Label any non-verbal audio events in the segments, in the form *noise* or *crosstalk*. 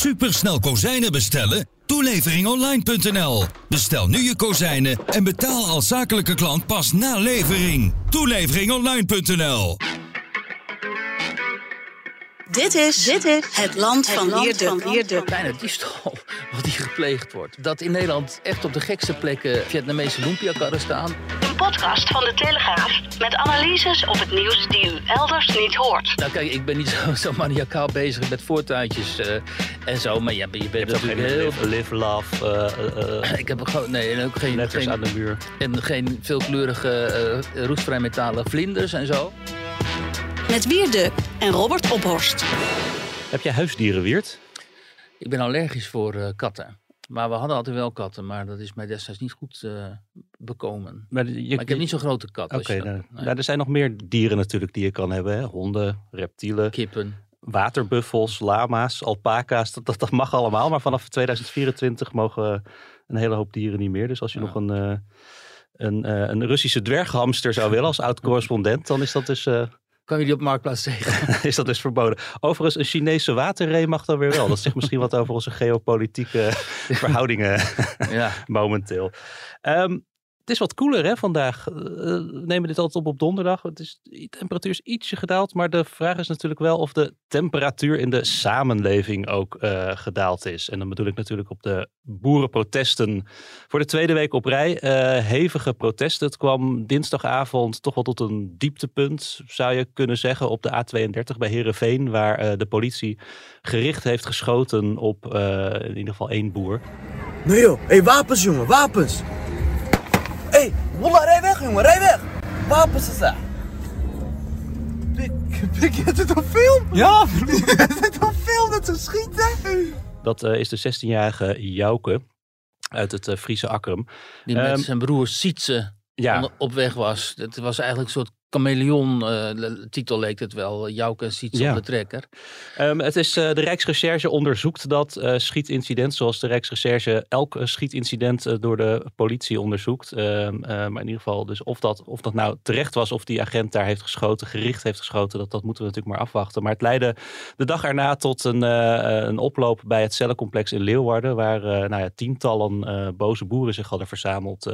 supersnel kozijnen bestellen? Toeleveringonline.nl. Bestel nu je kozijnen en betaal als zakelijke klant pas na levering. Toeleveringonline.nl. Dit is, dit is het land van Wierde. Bijna diefstal *laughs* wat die gepleegd wordt. Dat in Nederland echt op de gekste plekken Vietnamese lumpia-karren staan. Een podcast van de Telegraaf met analyses op het nieuws die u elders niet hoort. Nou kijk, ik ben niet *laughs* zo, zo maniacaal bezig met voortuintjes eh, en zo. Maar ja, je bent natuurlijk heel... Live, live love, eh, eh, *laughs* Ik heb er gewoon... Nee, en ook geen... letters geen aan de muur. en geen veelkleurige eh roestvrij metalen vlinders en zo. Met Wierde en Robert Ophorst. Heb jij huisdieren, Wiert? Ik ben allergisch voor eh, katten. Maar we hadden altijd wel katten, maar dat is mij destijds niet goed eh, bekomen. Maar, je, Maar ik heb niet zo'n grote kat. als Oké, nou, nee. nou, er zijn nog meer dieren natuurlijk die je kan hebben. Hè? Honden, reptielen, Kippen. waterbuffels, lama's, alpaca's. Dat, dat, dat mag allemaal. Maar vanaf 2024 mogen een hele hoop dieren niet meer. Dus als je Ja. nog een, eh, een, eh, een Russische dwerghamster zou willen als oud-correspondent, dan is dat, dus, eh, Kan je die op Marktplaats tegen? *laughs* is dat dus verboden. Overigens, een Chinese waterree mag dan weer wel. Dat zegt misschien wat over onze geopolitieke *laughs* verhoudingen ja. *laughs* momenteel. Ehm, het is wat koeler hè, vandaag. Eh, we nemen dit altijd op op donderdag. Het is, de temperatuur is ietsje gedaald. Maar de vraag is natuurlijk wel of de temperatuur in de samenleving ook eh, gedaald is. En dan bedoel ik natuurlijk op de boerenprotesten. Voor de tweede week op rij. eh, hevige protesten. Het kwam dinsdagavond toch wel tot een dieptepunt, zou je kunnen zeggen, op de A32 bij Heerenveen. Waar eh, de politie gericht heeft geschoten op eh, in ieder geval één boer. Nee joh, hey, wapens jongen, wapens! Hey, Wallah, rij weg jongen, rij weg! Wapens is daar! Pik, pik, je het op film? Ja! *laughs* je het op film dat ze schieten? Dat eh, is de 16-jarige Jouke uit het eh, Friese Akkerum. Die met Ehm, zijn broer Sietse Ja, op weg was. Het was eigenlijk een soort chameleon eh, titel leek het wel. Jouke Sietse Ja. op de trekker. ehm, het is eh, de Rijksrecherche onderzoekt dat eh, schietincident, zoals de Rijksrecherche elk schietincident door de politie onderzoekt. Ehm, eh, maar in ieder geval, dus of dat, of dat nou terecht was, of die agent daar heeft geschoten, gericht heeft geschoten, dat, dat moeten we natuurlijk maar afwachten. Maar het leidde de dag erna tot een, eh, een oploop bij het cellencomplex in Leeuwarden, waar nou ja, tientallen eh, boze boeren zich hadden verzameld.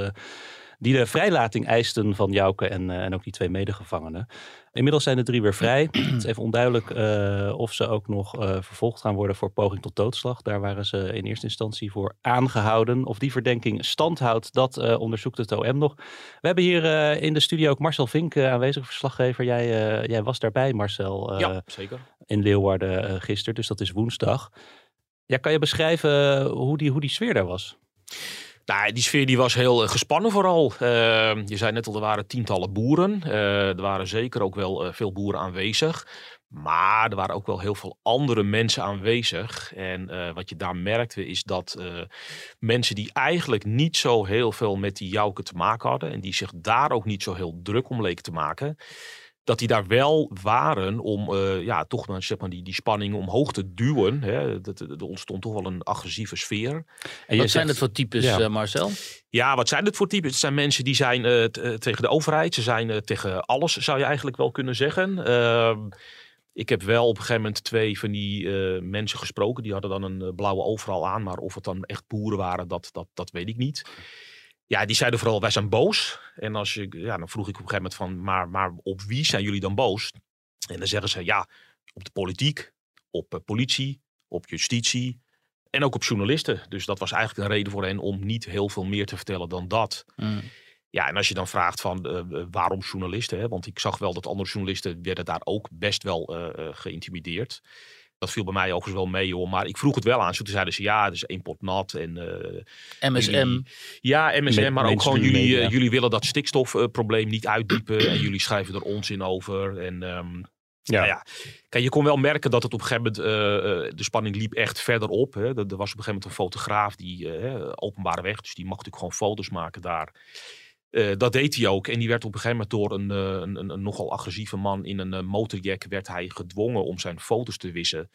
Die de vrijlating eisten van Jouke en, eh, en ook die twee medegevangenen. Inmiddels zijn de drie weer vrij. *clears throat* Het is even onduidelijk eh, of ze ook nog eh, vervolgd gaan worden voor poging tot doodslag. Daar waren ze in eerste instantie voor aangehouden. Of die verdenking stand houdt, dat onderzoekt het OM nog. We hebben hier in de studio ook Marcel Vink aanwezig, verslaggever. Jij, jij was daarbij, Marcel, ja, zeker. in Leeuwarden gisteren. Dus dat is woensdag. Ja, kan je beschrijven hoe die, hoe die sfeer daar was? Nou, die sfeer die was heel eh, gespannen vooral. Eh, je zei net al, er waren tientallen boeren. Eh, er waren zeker ook wel eh, veel boeren aanwezig. Maar er waren ook wel heel veel andere mensen aanwezig. En wat je daar merkte is dat mensen die eigenlijk niet zo heel veel met die Jouke te maken hadden. En die zich daar ook niet zo heel druk om leken te maken. Dat die daar wel waren om eh, ja, toch maar, zeg maar, die, die spanning omhoog te duwen. Hè. Dat, er ontstond toch wel een agressieve sfeer. En Wat je zijn zegt- het voor types, Ja. eh, Marcel? Ja, wat zijn dit voor typen? Het zijn mensen die zijn eh, tegen de overheid. Ze zijn tegen alles, zou je eigenlijk wel kunnen zeggen. Ehm, ik heb wel op een gegeven moment twee van die mensen gesproken. Die hadden dan een blauwe overal aan. Maar of het dan echt boeren waren, dat, dat, dat weet ik niet. Ja, die zeiden vooral, wij zijn boos. En als je, ja, dan vroeg ik op een gegeven moment van, maar, maar op wie zijn jullie dan boos? En dan zeggen ze, ja, op de politiek, op eh, politie, op justitie en ook op journalisten. Dus dat was eigenlijk een reden voor hen om niet heel veel meer te vertellen dan dat. Mm. Ja, en als je dan vraagt van eh, eh, waarom journalisten, hè? want ik zag wel dat andere journalisten werden daar ook best wel eh, geïntimideerd. Dat viel bij mij overigens wel mee hoor, maar ik vroeg het wel aan. Toen zeiden ze ja, het is één pot nat en eh, MSM. jullie- ja, MSM, Ma- maar ook gewoon jullie, eh, jullie willen dat stikstofprobleem niet uitdiepen en jullie schrijven er onzin over. En ehm, Ja. nou ja, kijk, je kon wel merken dat het op een gegeven moment, eh, eh, de spanning liep echt verder op. Hè. Er, er was op een gegeven moment een fotograaf, die eh, openbare weg, dus die mag natuurlijk gewoon foto's maken daar. Eh, dat deed hij ook. En die werd op een gegeven moment door een, eh, een, een, een nogal agressieve man in een eh, motorjack werd hij gedwongen om zijn foto's te wissen.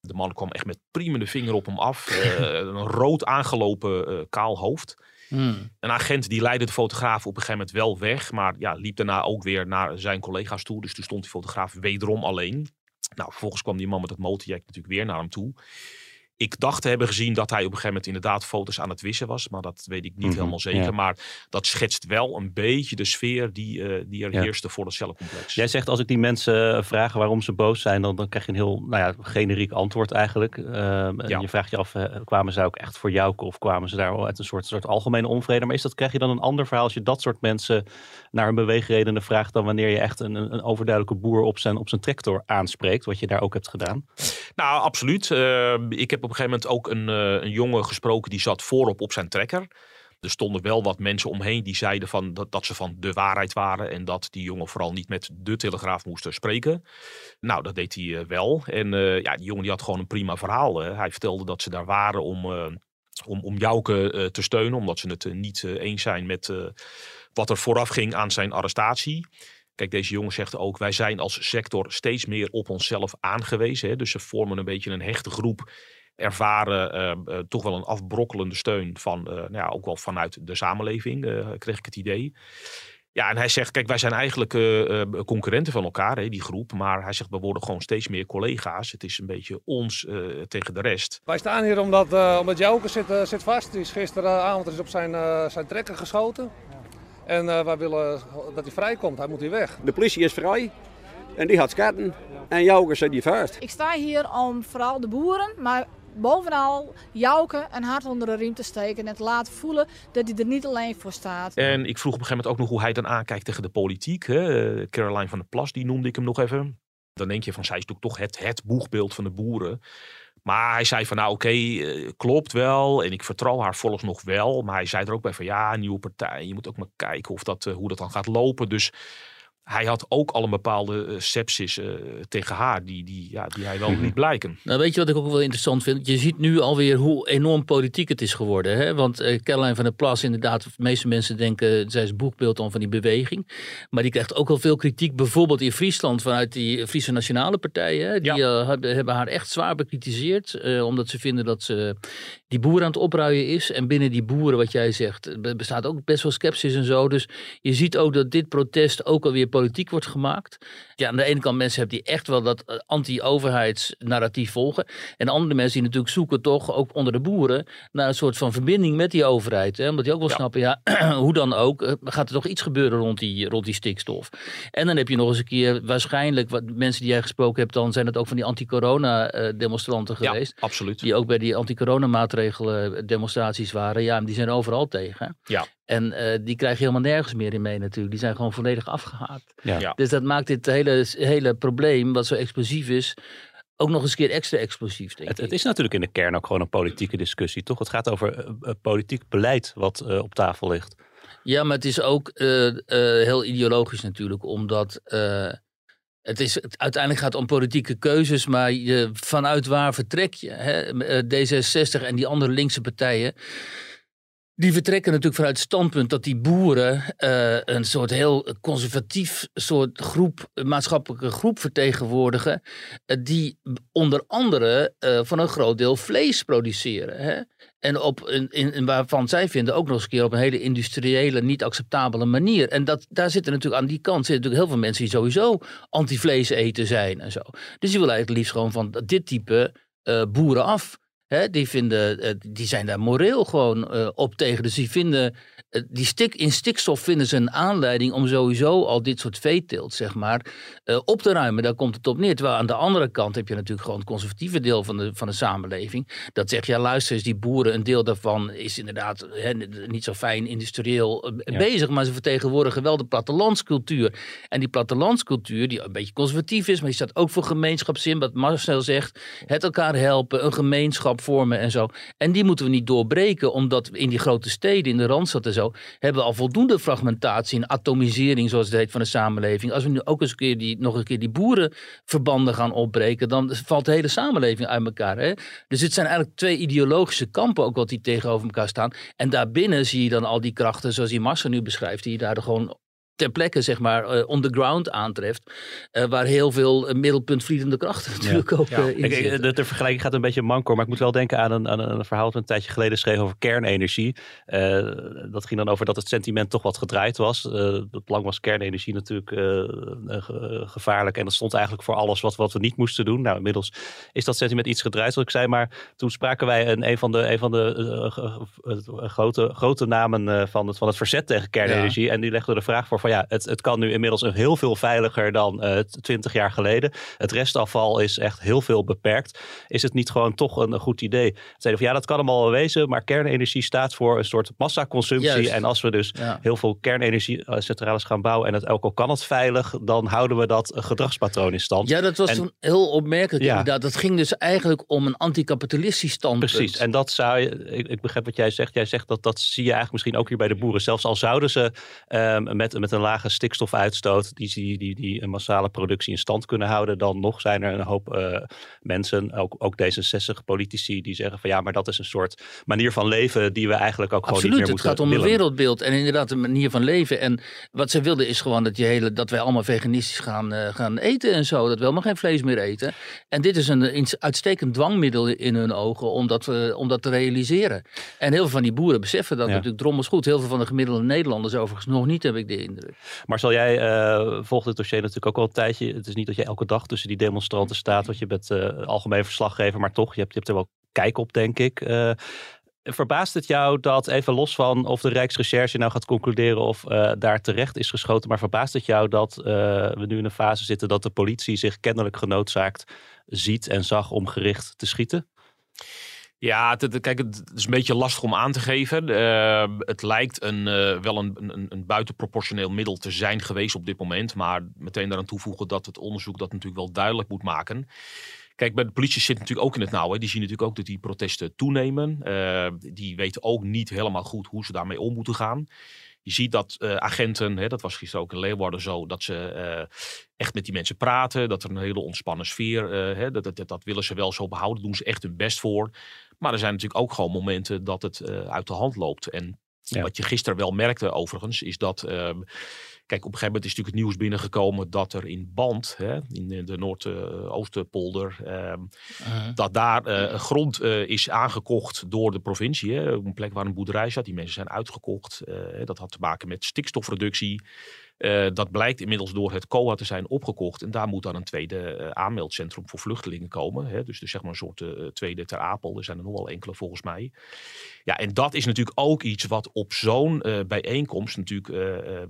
De man kwam echt met priemende vinger op hem af. *laughs* een rood aangelopen kaal hoofd. Mm. Een agent die leidde de fotograaf op een gegeven moment wel weg. Maar ja, liep daarna ook weer naar zijn collega's toe. Dus toen stond die fotograaf wederom alleen. Nou, vervolgens kwam die man met het motorjack natuurlijk weer naar hem toe. Ik dacht te hebben gezien dat hij op een gegeven moment inderdaad foto's aan het wissen was. Maar dat weet ik niet Mhm, helemaal zeker. ja. Maar dat schetst wel een beetje de sfeer die, eh, die er Ja. heerste voor het cellencomplex. Jij zegt als ik die mensen vraag waarom ze boos zijn, dan, dan krijg je een heel nou ja, generiek antwoord eigenlijk. Ehm, en Ja. Je vraagt je af, eh, kwamen ze ook echt voor jou of kwamen ze daar uit een soort, soort algemene onvrede? Maar is dat, krijg je dan een ander verhaal als je dat soort mensen naar hun beweegredenen vraagt dan wanneer je echt een, een overduidelijke boer op zijn, op zijn tractor aanspreekt, wat je daar ook hebt gedaan? Nou, absoluut. Eh, ik heb op een gegeven moment ook een, eh, een jongen gesproken die zat voorop op zijn trekker. Er stonden wel wat mensen omheen die zeiden van dat, dat ze van de waarheid waren. En dat die jongen vooral niet met de Telegraaf moest spreken. Nou, dat deed hij eh, wel. En eh, ja, die jongen die had gewoon een prima verhaal. Hè. Hij vertelde dat ze daar waren om, om, om Jouke te steunen. Omdat ze het niet eens zijn met wat er vooraf ging aan zijn arrestatie. Kijk, deze jongen zegt ook, wij zijn als sector steeds meer op onszelf aangewezen. Hè? Dus ze vormen een beetje een hechte groep. Ervaren eh, eh, toch wel een afbrokkelende steun van, eh, nou ja, ook wel vanuit de samenleving, eh, kreeg ik het idee. Ja, en hij zegt, kijk, wij zijn eigenlijk eh, eh, concurrenten van elkaar, hè, die groep. Maar hij zegt, we worden gewoon steeds meer collega's. Het is een beetje ons eh, tegen de rest. Wij staan hier omdat, eh omdat Joker zit, zit vast. Die is gisteravond is op zijn, eh, zijn trekker geschoten. En eh, wij willen dat hij vrijkomt. Hij moet hier weg. De politie is vrij en die had schatten en Jouke zit die vast. Ik sta hier om vooral de boeren, maar bovenal Jouke een hart onder de riem te steken en te laten voelen dat hij er niet alleen voor staat. En ik vroeg op een gegeven moment ook nog hoe hij dan aankijkt tegen de politiek. Hè. Caroline van der Plas, die noemde ik hem nog even. Dan denk je van, zij is natuurlijk toch het, het boegbeeld van de boeren. Maar hij zei van, nou oké, eh, klopt wel. En ik vertrouw haar volgens nog wel. Maar hij zei er ook bij van, ja, nieuwe partij. Je moet ook maar kijken of dat, eh, hoe dat dan gaat lopen. Dus hij had ook al een bepaalde eh, sepsis eh, tegen haar. Die, die, ja, die hij wel liet blijken. Nou, weet je wat ik ook wel interessant vind? Je ziet nu alweer hoe enorm politiek het is geworden. Hè? Want Caroline van der Plas, inderdaad, de meeste mensen denken, zij is boegbeeld dan van die beweging. Maar die krijgt ook al veel kritiek, bijvoorbeeld in Friesland vanuit die Friese Nationale Partij. Hè? Die hebben, hebben haar echt zwaar bekritiseerd, omdat ze vinden dat ze die boeren aan het opruien is. En binnen die boeren, wat jij zegt, bestaat ook best wel sceptisch en zo. Dus je ziet ook dat dit protest ook alweer politiek wordt gemaakt. Ja, aan de ene kant mensen hebben die echt wel dat eh, anti-overheidsnarratief volgen. En andere mensen die natuurlijk zoeken toch ook onder de boeren naar een soort van verbinding met die overheid. Hè? Omdat die ook wel snappen, ja, *clears throat* hoe dan ook, eh, gaat er toch iets gebeuren rond die, rond die stikstof. En dan heb je nog eens een keer waarschijnlijk, wat mensen die jij gesproken hebt, dan zijn het ook van die anti-corona eh, demonstranten Ja, geweest. absoluut. Die ook bij die anti-corona maatregelen demonstraties waren. Ja, die zijn overal tegen. Ja. En die krijg je helemaal nergens meer in mee natuurlijk. Die zijn gewoon volledig afgehaakt. Ja. Ja. Dus dat maakt dit hele, hele probleem, wat zo explosief is, ook nog eens een keer extra explosief, denk Het, ik. het is natuurlijk in de kern ook gewoon een politieke discussie, toch? Het gaat over eh, eh, politiek beleid wat eh, op tafel ligt. Ja, maar het is ook heel ideologisch natuurlijk, omdat het, is, het uiteindelijk gaat om politieke keuzes, maar je, vanuit waar vertrek je? Hè? Eh, D66 en die andere linkse partijen. Die vertrekken natuurlijk vanuit het standpunt dat die boeren eh, een soort heel conservatief soort groep, maatschappelijke groep vertegenwoordigen. eh, die onder andere eh, van een groot deel vlees produceren. Hè? En op een, in, waarvan zij vinden ook nog eens een keer op een hele industriële, niet acceptabele manier. En dat, daar zitten natuurlijk aan die kant zitten natuurlijk heel veel mensen die sowieso anti-vlees eten zijn en zo. Dus die willen eigenlijk liefst gewoon van dit type boeren af. Hè, die, vinden, eh, die zijn daar moreel gewoon eh, op tegen. Dus die vinden, die stik, in stikstof vinden ze een aanleiding om sowieso al dit soort veeteelt, zeg maar, eh, op te ruimen. Daar komt het op neer. Terwijl aan de andere kant heb je natuurlijk gewoon het conservatieve deel van de, van de samenleving. Dat zegt, ja luister eens, die boeren, een deel daarvan is inderdaad niet zo fijn industrieel eh, Ja. bezig. Maar ze vertegenwoordigen wel de plattelandscultuur. En die plattelandscultuur, die een beetje conservatief is, maar die staat ook voor gemeenschapszin. Wat Marcel zegt, het elkaar helpen, een gemeenschap vormen en zo. En die moeten we niet doorbreken, omdat in die grote steden, in de Randstad en zo, hebben we al voldoende fragmentatie en atomisering, zoals het heet, van de samenleving. Als we nu ook eens een keer die, nog een keer die boerenverbanden gaan opbreken, dan valt de hele samenleving uit elkaar. Hè? Dus het zijn eigenlijk twee ideologische kampen ook wat die tegenover elkaar staan. En daarbinnen zie je dan al die krachten, zoals die Marcel nu beschrijft, die daar gewoon ter plekke, zeg maar, eh, on the ground aantreft. eh, waar heel veel uh, middelpunt vliedende krachten *laughs* natuurlijk ook Ja. eh, in Kijk, eh, zitten. de, de vergelijking gaat een beetje manco, maar ik moet wel denken aan een, aan een, verhaal dat een tijdje geleden schreef over kernenergie. Eh, dat ging dan over dat het sentiment toch wat gedraaid was. Eh dat lang was kernenergie natuurlijk eh, eh, ge- gevaarlijk en dat stond eigenlijk voor alles wat, wat we niet moesten doen. Nou, inmiddels is dat sentiment iets gedraaid, zoals ik zei, maar toen spraken wij een, een van de, een van de eh, eh, grote, grote namen eh, van, het, van het verzet tegen kernenergie. En die legde de vraag voor van ja, het, het kan nu inmiddels een heel veel veiliger dan eh, twintig jaar geleden. Het restafval is echt heel veel beperkt. Is het niet gewoon toch een, een goed idee? Ze Zeiden van ja, dat kan allemaal wel wezen, maar kernenergie staat voor een soort massaconsumptie. Juist. En als we dus Ja. heel veel kernenergiecentrales gaan bouwen en het ook al kan het veilig, dan houden we dat eh, gedragspatroon in stand. Ja, dat was En- toen heel opmerkelijk Ja. inderdaad. Dat ging dus eigenlijk om een anticapitalistisch standpunt. Precies, en dat zou je, ik, ik begrijp wat jij zegt. Jij zegt dat dat zie je eigenlijk misschien ook hier bij de boeren. Zelfs al zouden ze ehm, met, met een lage stikstofuitstoot die, die, die, die een massale productie in stand kunnen houden, dan nog zijn er een hoop eh, mensen, ook, ook D66-politici, die zeggen van ja, maar dat is een soort manier van leven die we eigenlijk ook gewoon Absoluut, niet meer het moeten gaat om een wereldbeeld en inderdaad een manier van leven. En wat ze wilden is gewoon dat, je hele, dat wij allemaal veganistisch gaan, eh, gaan eten en zo. Dat we helemaal geen vlees meer eten. En dit is een, een uitstekend dwangmiddel in hun ogen om dat, eh, om dat te realiseren. En heel veel van die boeren beseffen dat Ja. natuurlijk drommels goed. Heel veel van de gemiddelde Nederlanders overigens nog niet, heb ik de indruk. Maar zal jij, eh volgt het dossier natuurlijk ook al een tijdje. Het is niet dat je elke dag tussen die demonstranten staat, want je bent eh, algemeen verslaggever, maar toch, je hebt, je er wel kijk op, denk ik. Eh, verbaast het jou dat, even los van of de Rijksrecherche nou gaat concluderen of daar terecht is geschoten, maar verbaast het jou dat we nu in een fase zitten dat de politie zich kennelijk genoodzaakt ziet en zag om gericht te schieten? Ja, kijk, het is een beetje lastig om aan te geven. Eh, het lijkt een, eh, wel een, een, een buitenproportioneel middel te zijn geweest op dit moment. Maar meteen daaraan toevoegen dat het onderzoek dat natuurlijk wel duidelijk moet maken. Kijk, bij de politie zit natuurlijk ook in het nauw. Hè. Die zien natuurlijk ook dat die protesten toenemen. Eh, die weten ook niet helemaal goed hoe ze daarmee om moeten gaan. Je ziet dat eh, agenten, hè, dat was gisteren ook in Leeuwarden zo, dat ze eh, echt met die mensen praten. Dat er een hele ontspannen sfeer, eh, hè, dat, dat, dat, willen ze wel zo behouden. Doen ze echt hun best voor. Maar er zijn natuurlijk ook gewoon momenten dat het uit de hand loopt. En Ja. wat je gisteren wel merkte overigens, is dat... Kijk, op een gegeven moment is natuurlijk het nieuws binnengekomen dat er in Band, hè, in de- de Noordoostenpolder, ehm dat daar eh, grond eh, is aangekocht door de provincie. Hè, op een plek waar een boerderij zat. Die mensen zijn uitgekocht. Eh, dat had te maken met stikstofreductie. Eh, dat blijkt inmiddels door het COA te zijn opgekocht. En daar moet dan een tweede eh, aanmeldcentrum voor vluchtelingen komen. Hè? Dus, dus zeg maar een soort eh, tweede ter Apel. Er zijn er nog wel enkele volgens mij. Ja, en dat is natuurlijk ook iets wat op zo'n eh, bijeenkomst natuurlijk eh, eh,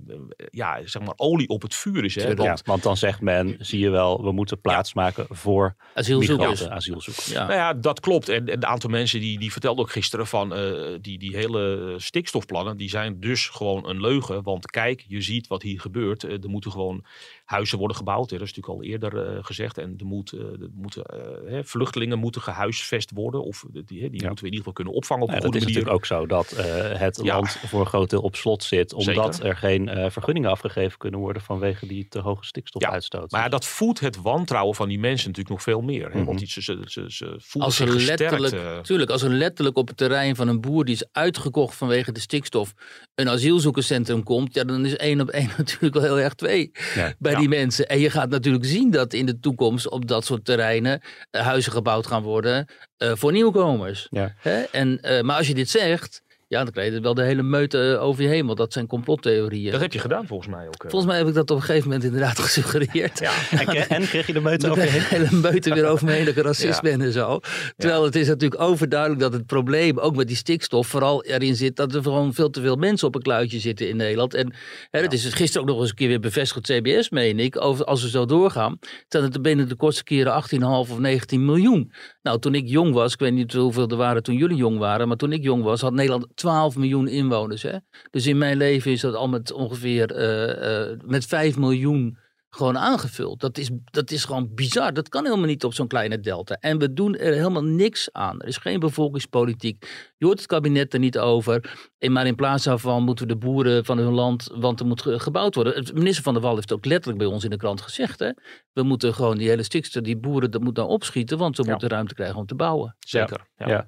ja, zeg maar olie op het vuur is. Hè? Want Ja, want dan zegt men, zie je wel, we moeten plaats maken voor Asielzoekers. migranten, asielzoekers. Ja. Nou ja, dat klopt. En, en een aantal mensen die, die vertelden ook gisteren van eh, die, die hele stikstofplannen, die zijn dus gewoon een leugen. Want kijk, je ziet wat hier gebeurt. Eh, er moeten gewoon huizen worden gebouwd. hè. Dat is natuurlijk al eerder eh, gezegd. En er, moet, eh, er moeten, eh, hè, vluchtelingen moeten gehuisvest worden. Of die, die Ja. moeten we in ieder geval kunnen opvangen op Ja, een dat goede is manier. natuurlijk ook zo dat eh, het Ja. land voor een groot deel op slot zit, omdat Zeker. er geen eh, vergunningen afgegeven kunnen worden vanwege die te hoge stikstofuitstoot. Maar dat voedt het wantrouwen van die mensen natuurlijk nog veel meer. Hè? Mhm. Want die, ze, ze, ze, ze voelen Als zich er, gesterkt. letterlijk, tuurlijk, als er letterlijk op het terrein van een boer die is uitgekocht vanwege de stikstof een asielzoekerscentrum komt, ja, dan is één op één *laughs* natuurlijk wel heel erg twee Ja. bij Ja. die mensen. En je gaat natuurlijk zien dat in de toekomst op dat soort terreinen eh, huizen gebouwd gaan worden eh, voor nieuwkomers. Ja. Hè? En, eh, maar als je dit zegt, ja, dan krijg je wel de hele meute eh, over je heen, want dat zijn complottheorieën. Dat heb je gedaan volgens mij ook. eh. Volgens mij heb ik dat op een gegeven moment inderdaad *laughs* gesuggereerd. Ja. En, kreeg, en kreeg je de meute *laughs* over je heen? een hele meute weer over me heen dat ik *laughs* racist Ja. ben en zo. Terwijl het is natuurlijk overduidelijk dat het probleem, ook met die stikstof, vooral erin zit dat er gewoon veel te veel mensen op een kluitje zitten in Nederland. En hè, dat is dus gisteren ook nog eens een keer weer bevestigd, CBS meen ik, over, als we zo doorgaan, dat het binnen de kortste keren 18,5 of 19 miljoen. Nou, toen ik jong was, ik weet niet hoeveel er waren toen jullie jong waren, maar toen ik jong was, had Nederland 12 miljoen inwoners. Hè? Dus in mijn leven is dat al met ongeveer eh, eh, met 5 miljoen gewoon aangevuld. Dat is, dat is gewoon bizar. Dat kan helemaal niet op zo'n kleine delta. En we doen er helemaal niks aan. Er is geen bevolkingspolitiek. Je hoort het kabinet er niet over. En maar in plaats daarvan moeten we de boeren van hun land, want er moet ge- gebouwd worden. Het- Minister van der Wal heeft ook letterlijk bij ons in de krant gezegd. Hè? We moeten gewoon die hele stikstof, die boeren, dat moet nou opschieten, want we Ja. moeten ruimte krijgen om te bouwen. Zeker. Ja. Ja.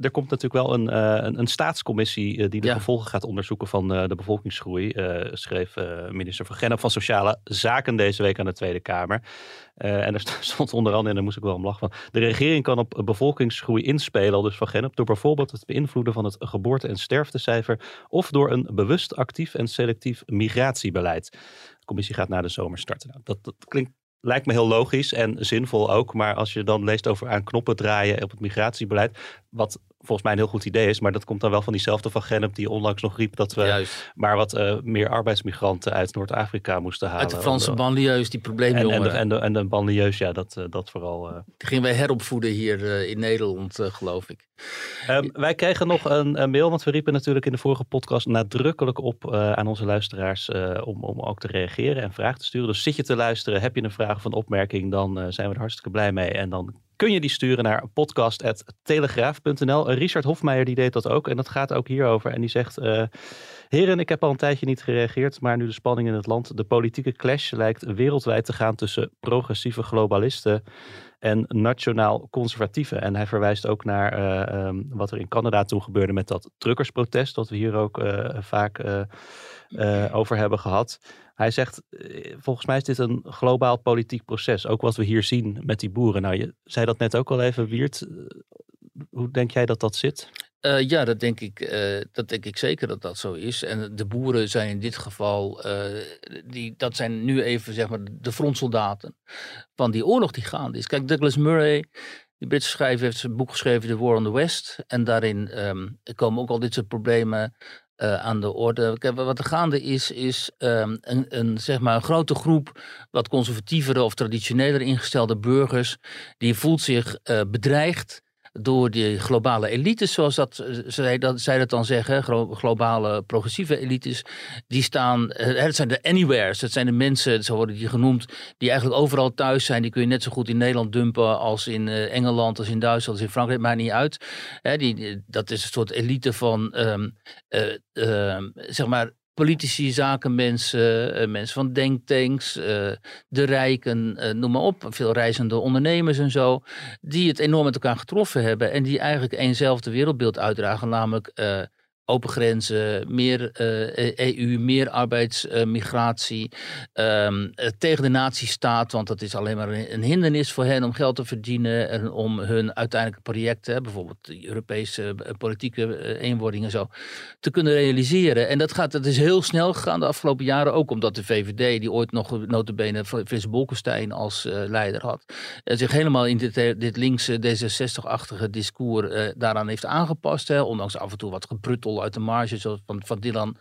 Er komt natuurlijk wel een, eh, een, een staatscommissie eh, die de Ja. gevolgen gaat onderzoeken van eh, de bevolkingsgroei, schreef minister Van Gennep van Sociale Zaken deze week aan de Tweede Kamer. En er st- *laughs* stond onder andere, en daar moest ik wel om lachen van, de regering kan op bevolkingsgroei inspelen, al dus Van Gennep, door bijvoorbeeld het beïnvloeden van het geboorte- en sterftecijfer of door een bewust actief en selectief migratiebeleid. De commissie gaat na de zomer starten. Nou, dat, dat klinkt lijkt me heel logisch en zinvol ook. Maar als je dan leest over aan knoppen draaien op het migratiebeleid. Wat volgens mij een heel goed idee is. Maar dat komt dan wel van diezelfde van Gennep die onlangs nog riep dat we Juist. maar wat eh, meer arbeidsmigranten uit Noord-Afrika moesten halen. Uit de Franse banlieues, die en, en, probleemjongeren. de, en, de, en de banlieues, ja, dat, eh, dat vooral. eh. Die gingen wij heropvoeden hier in Nederland, geloof ik. Ehm, wij kregen nog een, een mail, want we riepen natuurlijk in de vorige podcast nadrukkelijk op aan onze luisteraars om, om ook te reageren en vragen te sturen. Dus zit je te luisteren, heb je een vraag of een opmerking, dan zijn we er hartstikke blij mee. En dan kun je die sturen naar podcast.telegraaf.nl. Richard Hofmeijer die deed dat ook en dat gaat ook hierover. En die zegt, eh, heren, ik heb al een tijdje niet gereageerd, maar nu de spanning in het land, de politieke clash lijkt wereldwijd te gaan tussen progressieve globalisten en nationaal conservatieven. En hij verwijst ook naar eh, ehm, wat er in Canada toen gebeurde met dat truckersprotest, dat we hier ook eh, vaak eh, over hebben gehad. Hij zegt, eh, volgens mij is dit een globaal politiek proces. Ook wat we hier zien met die boeren. Nou, je zei dat net ook al even, Wiert. Eh, Hoe denk jij dat dat zit? Ja, dat denk, ik, dat denk ik zeker dat dat zo is. En de boeren zijn in dit geval, die, dat zijn nu even zeg maar de frontsoldaten van die oorlog die gaande is. Kijk, Douglas Murray, die Britse schrijver, heeft zijn boek geschreven, The War on the West. En daarin ehm, komen ook al dit soort problemen eh, aan de orde. Wat er gaande is, is ehm, een, een, zeg maar een grote groep wat conservatievere of traditioneler ingestelde burgers, die voelt zich eh, bedreigd door die globale elites, zoals dat, eh, zij, dat, zij dat dan zeggen, glo- globale progressieve elites, die staan, eh, het zijn de anywheres, het zijn de mensen, zo worden die genoemd, die eigenlijk overal thuis zijn. Die kun je net zo goed in Nederland dumpen als in eh, Engeland, als in Duitsland, als in Frankrijk, maakt niet uit. Die, dat is een soort elite van, ehm, eh, ehm, zeg maar, politici, zakenmensen, eh, mensen van denktanks, eh, de rijken, eh, noem maar op, veel reizende ondernemers en zo, die het enorm met elkaar getroffen hebben en die eigenlijk eenzelfde wereldbeeld uitdragen, namelijk open grenzen, meer eh, EU, meer arbeidsmigratie, ehm, eh, tegen de nazistaat, want dat is alleen maar een, hindernis voor hen om geld te verdienen en om hun uiteindelijke projecten, bijvoorbeeld de Europese eh, politieke eenwording en zo, te kunnen realiseren. En dat, gaat, dat is heel snel gegaan de afgelopen jaren, ook omdat de VVD, die ooit nog notabene Frits Bolkestein als leider had, eh, zich helemaal in dit, dit linkse D66-achtige discours daaraan heeft aangepast. Hè, ondanks af en toe wat gepruttel uit de marge, zoals van, van Dylan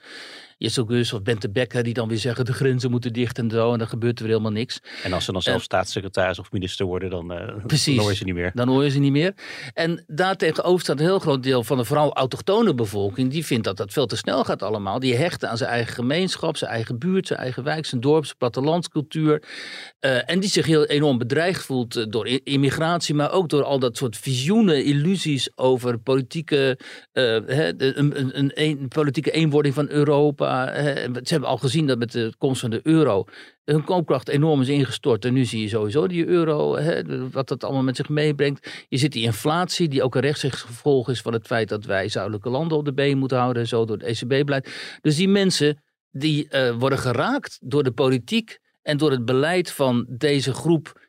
Gus of Bente Becker, die dan weer zeggen de grenzen moeten dicht en zo, en dan gebeurt er weer helemaal niks. En als ze dan zelf staatssecretaris of minister worden, dan, Precies. dan hoor je ze niet meer. Dan hoor je ze niet meer. En daartegenover staat een heel groot deel van de vooral autochtone bevolking. Die vindt dat dat veel te snel gaat allemaal. Die hechten aan zijn eigen gemeenschap, zijn eigen buurt, zijn eigen wijk, zijn dorp, zijn plattelandscultuur. Eh, en die zich heel enorm bedreigd voelt eh, door immigratie, maar ook door al dat soort visioenen, illusies over politieke, hè, de- een, een, een, een politieke eenwording van Europa. Hè. Ze hebben al gezien dat met de komst van de euro hun koopkracht enorm is ingestort. En nu zie je sowieso die euro, hè, wat dat allemaal met zich meebrengt. Je ziet die inflatie, die ook een rechtstreeks gevolg is van het feit dat wij zuidelijke landen op de been moeten houden, zo door het ECB-beleid. Dus die mensen die eh, worden geraakt door de politiek en door het beleid van deze groep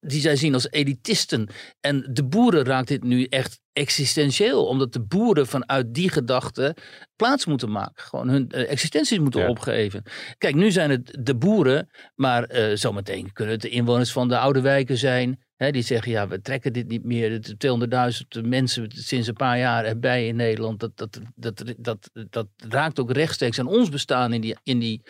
die zij zien als elitisten. En de boeren raakt dit nu echt existentieel, omdat de boeren vanuit die gedachte plaats moeten maken. Gewoon hun eh, existenties moeten Ja. opgeven. Kijk, nu zijn het de boeren, maar eh, zometeen kunnen het de inwoners van de oude wijken zijn. Die zeggen, ja, we trekken dit niet meer. De 200.000 mensen sinds een paar jaar erbij in Nederland. Dat, dat, dat, dat, dat, raakt ook rechtstreeks aan ons bestaan in die, in, die,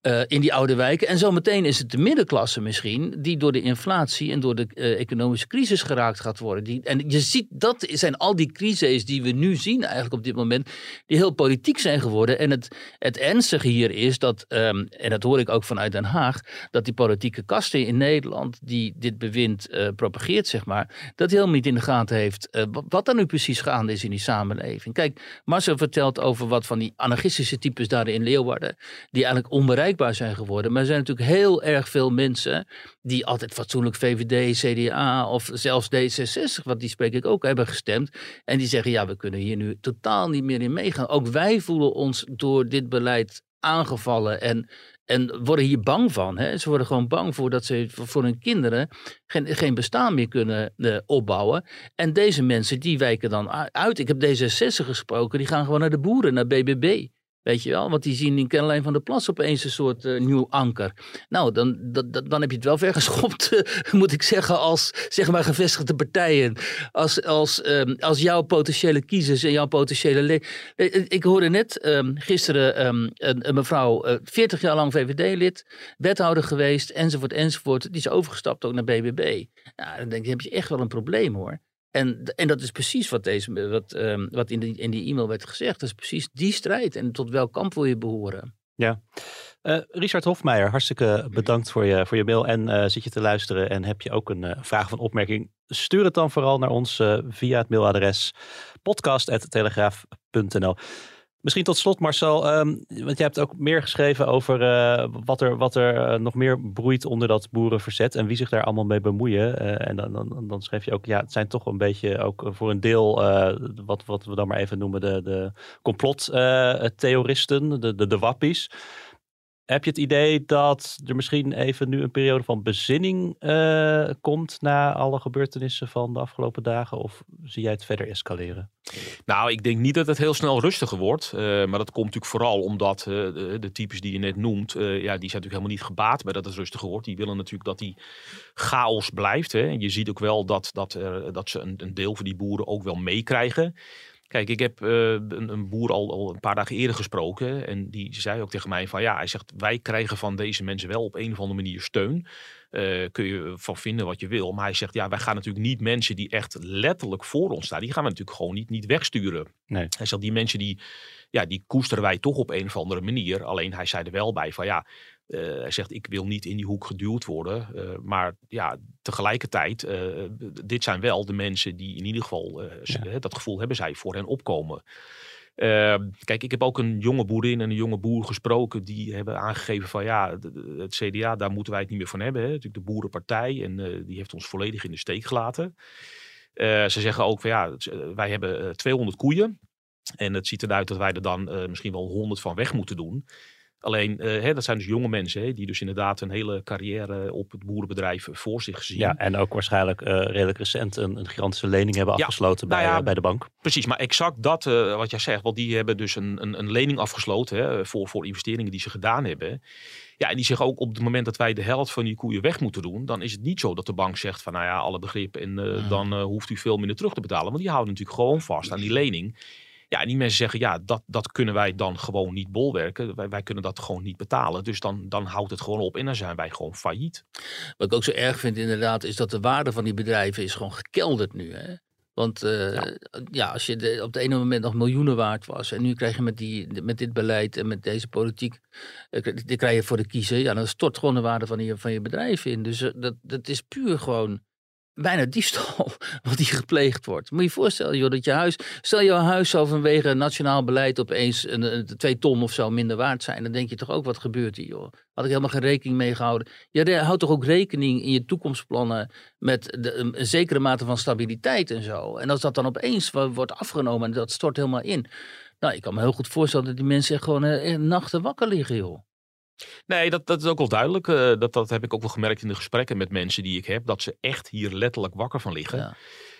eh, in die oude wijken. En zometeen is het de middenklasse misschien, die door de inflatie en door de eh, economische crisis geraakt gaat worden. Die, en je ziet, dat zijn al die crises die we nu zien eigenlijk op dit moment, die heel politiek zijn geworden. En het, het ernstige hier is dat, ehm, en dat hoor ik ook vanuit Den Haag, dat die politieke kasten in Nederland die dit bewind eh, propageert, zeg maar, dat hij helemaal niet in de gaten heeft eh, wat, er nu precies gaande is in die samenleving. Kijk, Marcel vertelt over wat van die anarchistische types daar in Leeuwarden, die eigenlijk onbereikbaar zijn geworden. Maar er zijn natuurlijk heel erg veel mensen die altijd fatsoenlijk VVD, CDA of zelfs D66, want die spreek ik ook, hebben gestemd. En die zeggen, ja, we kunnen hier nu totaal niet meer in meegaan. Ook wij voelen ons door dit beleid aangevallen en, en worden hier bang van. Hè? Ze worden gewoon bang voor dat ze voor hun kinderen geen, geen bestaan meer kunnen eh, opbouwen. En deze mensen die wijken dan uit. Ik heb D66 gesproken, die gaan gewoon naar de boeren, naar BBB. Weet je wel, want die zien in Caroline van der Plas opeens een soort eh, nieuw anker. Nou, dan, dat- dan heb je het wel ver *laughs* geschopt, eh, moet ik zeggen, als zeg maar gevestigde partijen. Als, als, ehm, als jouw potentiële kiezers en jouw potentiële... le- Eh, Ik hoorde net ehm, gisteren ehm, een, mevrouw, eh, 40 jaar lang VVD-lid, wethouder geweest, enzovoort, enzovoort. Die is overgestapt ook naar BBB. Nou, dan denk ik, heb je echt wel een probleem hoor. En, en dat is precies wat, deze, wat, ehm, wat in, die, in die e-mail werd gezegd. Dat is precies die strijd. En tot welk kamp wil je behoren? Ja. Eh, Richard Hofmeijer, hartstikke bedankt voor je, voor je mail. En eh, zit je te luisteren en heb je ook een eh, vraag of een opmerking? Stuur het dan vooral naar ons via het mailadres podcast.telegraaf.nl. Misschien tot slot Marcel, ehm, want jij hebt ook meer geschreven over eh, wat er, wat er eh, nog meer broeit onder dat boerenverzet en wie zich daar allemaal mee bemoeien. Eh, en dan, dan, dan schreef je ook, ja, het zijn toch een beetje ook voor een deel, wat, wat we dan maar even noemen, de, de complottheoristen, de, de, de wappies. Heb je het idee dat er misschien even nu een periode van bezinning eh, komt na alle gebeurtenissen van de afgelopen dagen? Of zie jij het verder escaleren? Nou, ik denk niet dat het heel snel rustiger wordt. eh, maar dat komt natuurlijk vooral omdat eh, de, types die je net noemt, ja, die zijn natuurlijk helemaal niet gebaat bij dat het rustiger wordt. Die willen natuurlijk dat die chaos blijft. Hè. En je ziet ook wel dat, dat, dat ze een, een deel van die boeren ook wel meekrijgen. Kijk, ik heb eh, een, een boer al, al een paar dagen eerder gesproken. En die zei ook tegen mij van ja, hij zegt wij krijgen van deze mensen wel op een of andere manier steun. Eh, kun je van vinden wat je wil. Maar hij zegt ja, wij gaan natuurlijk niet mensen die echt letterlijk voor ons staan. Die gaan we natuurlijk gewoon niet, niet wegsturen. Nee. Hij zegt die mensen die, ja, die koesteren wij toch op een of andere manier. Alleen hij zei er wel bij van ja, hij zegt ik wil niet in die hoek geduwd worden. Eh, maar ja, tegelijkertijd, eh, dit zijn wel de mensen die in ieder geval, eh, hè, dat gevoel hebben zij voor hen opkomen. Eh, kijk, ik heb ook een jonge boerin en een jonge boer gesproken. Die hebben aangegeven van ja, het CDA, daar moeten wij het niet meer van hebben. Hè. Natuurlijk de boerenpartij en eh, die heeft ons volledig in de steek gelaten. Eh, ze zeggen ook van ja, eh, wij hebben eh, 200 koeien. En het ziet eruit dat wij er dan eh, misschien wel 100 van weg moeten doen. Alleen, eh, hè, dat zijn dus jonge mensen hè, die dus inderdaad een hele carrière op het boerenbedrijf voor zich zien. Ja, en ook waarschijnlijk eh, redelijk recent een, een gigantische lening hebben Ja, afgesloten nou bij, ja, eh, bij de bank. Precies, maar exact dat wat jij zegt. Want die hebben dus een, een, een lening afgesloten hè, voor, voor investeringen die ze gedaan hebben. Ja, en die zeggen ook op het moment dat wij de helft van die koeien weg moeten doen, dan is het niet zo dat de bank zegt van nou ja, alle begrip en eh, dan hoeft u veel minder terug te betalen. Want die houden natuurlijk gewoon vast aan die lening. Ja, en die mensen zeggen ja, dat, dat kunnen wij dan gewoon niet bolwerken. Wij, wij kunnen dat gewoon niet betalen. Dus dan, dan houdt het gewoon op en dan zijn wij gewoon failliet. Wat ik ook zo erg vind inderdaad, is dat de waarde van die bedrijven is gewoon gekelderd nu. Hè? Want eh, ja. als je de- op het ene moment nog miljoenen waard was en nu krijg je met, die, met dit beleid en met deze politiek, eh, krijg- dit krijg je voor de kiezer, ja, dan stort gewoon de waarde van je, van je bedrijf in. Dus eh, dat, dat is puur gewoon bijna diefstal *laughs* wat hier gepleegd wordt. Moet je je voorstellen, joh, dat je huis, stel jouw huis zou vanwege nationaal beleid opeens een, een, twee ton of zo minder waard zijn, dan denk je toch ook wat gebeurt hier, joh. Had ik helemaal geen rekening mee gehouden. Je houdt toch ook rekening in je toekomstplannen met de, een, zekere mate van stabiliteit en zo. En als dat dan opeens wo- wordt afgenomen en dat stort helemaal in. Nou, ik kan me heel goed voorstellen dat die mensen gewoon eh, nachten wakker liggen, joh. Nee, dat, dat is ook wel duidelijk. Eh, dat, dat heb ik ook wel gemerkt in de gesprekken met mensen die ik heb. Dat ze echt hier letterlijk wakker van liggen. Ja.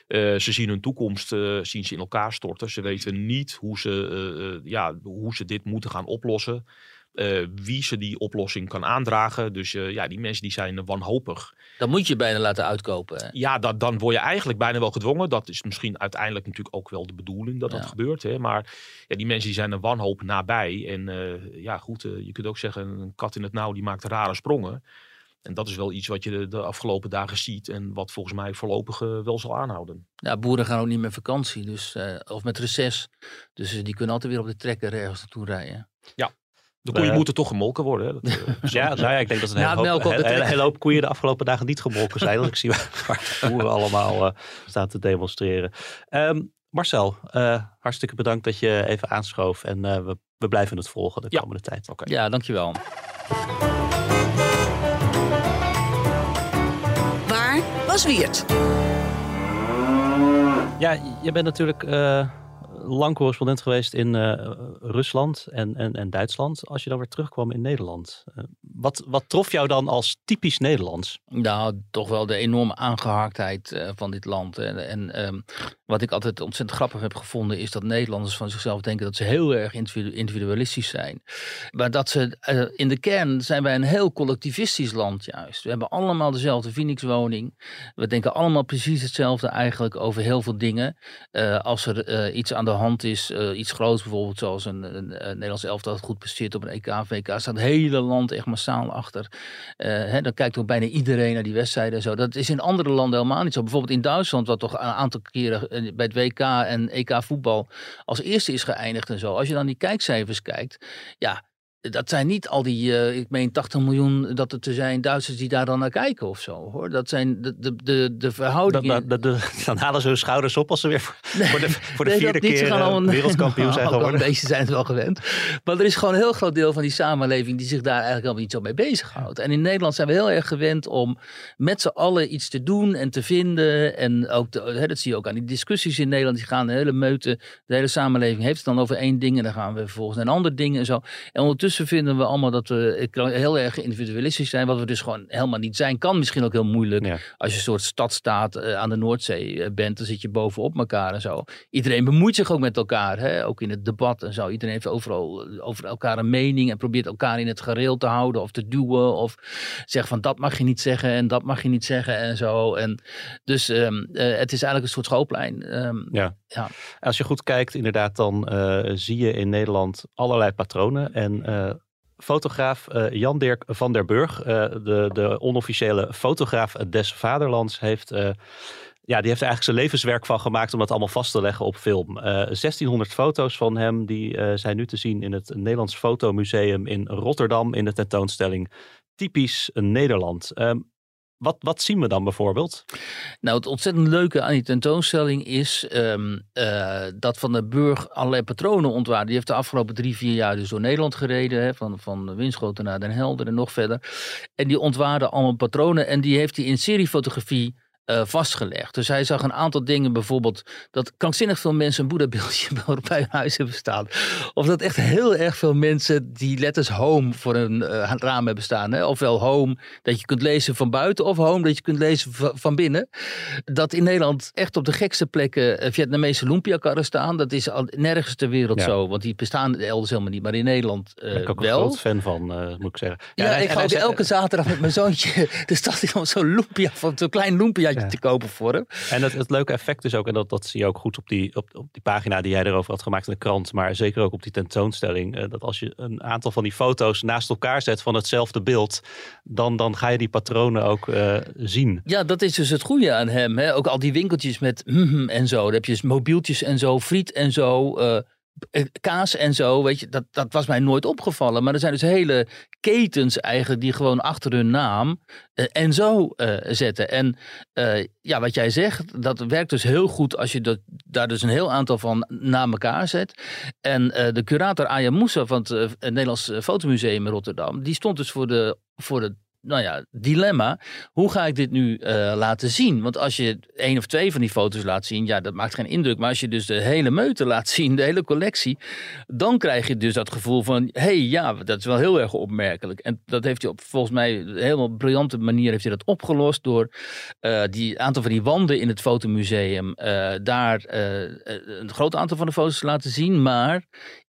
Eh, ze zien hun toekomst eh, zien ze in elkaar storten. Ze weten niet hoe ze, ja, hoe ze dit moeten gaan oplossen. Eh, wie ze die oplossing kan aandragen. Dus eh, ja, die mensen die zijn wanhopig. Dan moet je bijna laten uitkopen. Hè? Ja, dat, dan word je eigenlijk bijna wel gedwongen. Dat is misschien uiteindelijk natuurlijk ook wel de bedoeling dat dat Ja. gebeurt. Hè? Maar ja, die mensen die zijn er wanhoop nabij. En eh, ja, goed, je kunt ook zeggen, een kat in het nauw die maakt rare sprongen. En dat is wel iets wat je de, de afgelopen dagen ziet. En wat volgens mij voorlopig wel zal aanhouden. Ja, boeren gaan ook niet meer vakantie, dus, of met reces. Dus die kunnen altijd weer op de trekker ergens naartoe rijden. De koeien Eh, moeten toch gemolken worden. Hè? Dat, eh, *laughs* Ja, nou ja, ik denk dat een hele hoop, een hele hele, hele, koeien de afgelopen dagen niet gemolken zijn. Als ik zie *laughs* waar, waar de boeren allemaal eh, staan te demonstreren. Ehm, Marcel, eh, hartstikke bedankt dat je even aanschoof. En eh, we, we blijven het volgen de Ja. komende tijd. Ja, dankjewel. Waar was Wiert? Ja, je bent natuurlijk eh, lang correspondent geweest in eh, Rusland en, en, en Duitsland. Als je dan weer terugkwam in Nederland. eh, wat, wat trof jou dan als typisch Nederlands? Nou, toch wel de enorme aangehaktheid eh, van dit land. En, en ehm, wat ik altijd ontzettend grappig heb gevonden, is dat Nederlanders van zichzelf denken dat ze heel erg individu- individualistisch zijn. Maar dat ze eh, in de kern zijn wij een heel collectivistisch land juist. We hebben allemaal dezelfde Phoenixwoning. We denken allemaal precies hetzelfde eigenlijk over heel veel dingen. Eh, als er eh, iets aan de hand is, iets groots bijvoorbeeld, zoals een, een, een Nederlands elftal dat goed presteert op een EK, VK, staat het hele land echt massaal achter. Hè, dan kijkt ook bijna iedereen naar die wedstrijden en zo. Dat is in andere landen helemaal niet zo. Bijvoorbeeld in Duitsland, wat toch een aantal keren bij het WK en EK voetbal als eerste is geëindigd en zo. Als je dan die kijkcijfers kijkt, ja, dat zijn niet al die, eh, ik meen 80 miljoen dat het er zijn Duitsers die daar dan naar kijken of zo. Hoor. Dat zijn de, de, de, de verhoudingen. dan, dan, *laughs* dan halen ze hun schouders op als ze weer voor, voor de, voor de Nee, vierde dat keer eh, allemaal- wereldkampioen zijn *laughs* Nou, geworden. Beetje zijn het wel gewend. Maar er is gewoon een heel groot deel van die samenleving die zich daar eigenlijk helemaal niet zo mee bezighoudt. En in Nederland zijn we heel erg gewend om met z'n allen iets te doen en te vinden. En ook de, hè, dat zie je ook aan die discussies in Nederland. Die gaan de hele meute, de hele samenleving heeft het dan over één ding. En dan gaan we vervolgens naar een ander ding en zo. En ondertussen vinden we allemaal dat we heel erg individualistisch zijn. Wat we dus gewoon helemaal niet zijn. Kan misschien ook heel moeilijk. Ja. Als je een soort stadstaat eh, aan de Noordzee eh, bent, dan zit je bovenop elkaar en zo. Iedereen bemoeit zich ook met elkaar, hè? ook in het debat en zo. Iedereen heeft overal eh, over elkaar een mening en probeert elkaar in het gareel te houden of te duwen. Of zegt van dat mag je niet zeggen en dat mag je niet zeggen en zo. En dus ehm, eh, het is eigenlijk een soort schoolplein. Ehm, Ja. Ja. Als je goed kijkt, inderdaad, dan eh, zie je in Nederland allerlei patronen. En eh, fotograaf eh, Jan Dirk van der Burg, eh, de, de onofficiële fotograaf des vaderlands, heeft... eh, ja, die heeft er eigenlijk zijn levenswerk van gemaakt om dat allemaal vast te leggen op film. Eh 1600 foto's van hem, die zijn nu te zien in het Nederlands Fotomuseum in Rotterdam in de tentoonstelling Typisch Nederland. Ehm, wat, wat zien we dan bijvoorbeeld? Nou, het ontzettend leuke aan die tentoonstelling is ehm, eh, dat Van der Burg allerlei patronen ontwaarde. Die heeft de afgelopen drie, vier jaar dus door Nederland gereden. Hè, van, van Winschoten naar Den Helder en nog verder. En die ontwaarde allemaal patronen en die heeft hij in seriefotografie eh, vastgelegd. Dus hij zag een aantal dingen, bijvoorbeeld dat krankzinnig veel mensen een Boeddha-beeldje *laughs* bij hun huis hebben staan. Of dat echt heel erg veel mensen die letters home voor hun eh, raam hebben staan. Hè? Ofwel home dat je kunt lezen van buiten of home dat je kunt lezen va- van binnen. Dat in Nederland echt op de gekste plekken eh, Vietnamese lumpia-karren staan. Dat is al nergens ter wereld Ja. zo, want die bestaan elders helemaal niet. Maar in Nederland Daar ben ik ook een groot fan van, moet ik zeggen. Ja, hij- ik ga elke zaterdag met mijn zoontje *laughs* de stad in om zo'n lumpia, van zo'n klein lumpiaatje Ja. te kopen voor hem. En het, het leuke effect is ook, en dat, dat zie je ook goed op die, op, op die pagina die jij erover had gemaakt in de krant, maar zeker ook op die tentoonstelling, eh, dat als je een aantal van die foto's naast elkaar zet van hetzelfde beeld, dan, dan ga je die patronen ook eh, zien. Ja, dat is dus het goede aan hem. Hè? Ook al die winkeltjes met mhm en zo. Dan heb je dus mobieltjes en zo, friet en zo, eh, kaas en zo. Weet je, dat, dat was mij nooit opgevallen. Maar er zijn dus hele ketens eigenlijk die gewoon achter hun naam eh, en zo eh, zetten. En eh, ja, wat jij zegt, dat werkt dus heel goed als je dat, daar dus een heel aantal van na elkaar zet. En eh, de curator Aya Moussa van het, eh, het Nederlands Fotomuseum in Rotterdam, die stond dus voor de, voor de nou ja, dilemma. Hoe ga ik dit nu eh, laten zien? Want als je één of twee van die foto's laat zien, ja, dat maakt geen indruk. Maar als je dus de hele meute laat *laughs* zien, de hele collectie, dan krijg je dus dat gevoel van, hé, hey, ja, dat is wel heel erg opmerkelijk. En dat heeft hij op volgens mij een helemaal briljante manier heeft hij dat opgelost door eh, die aantal van die wanden in het fotomuseum eh, daar een groot aantal van de foto's te laten zien, maar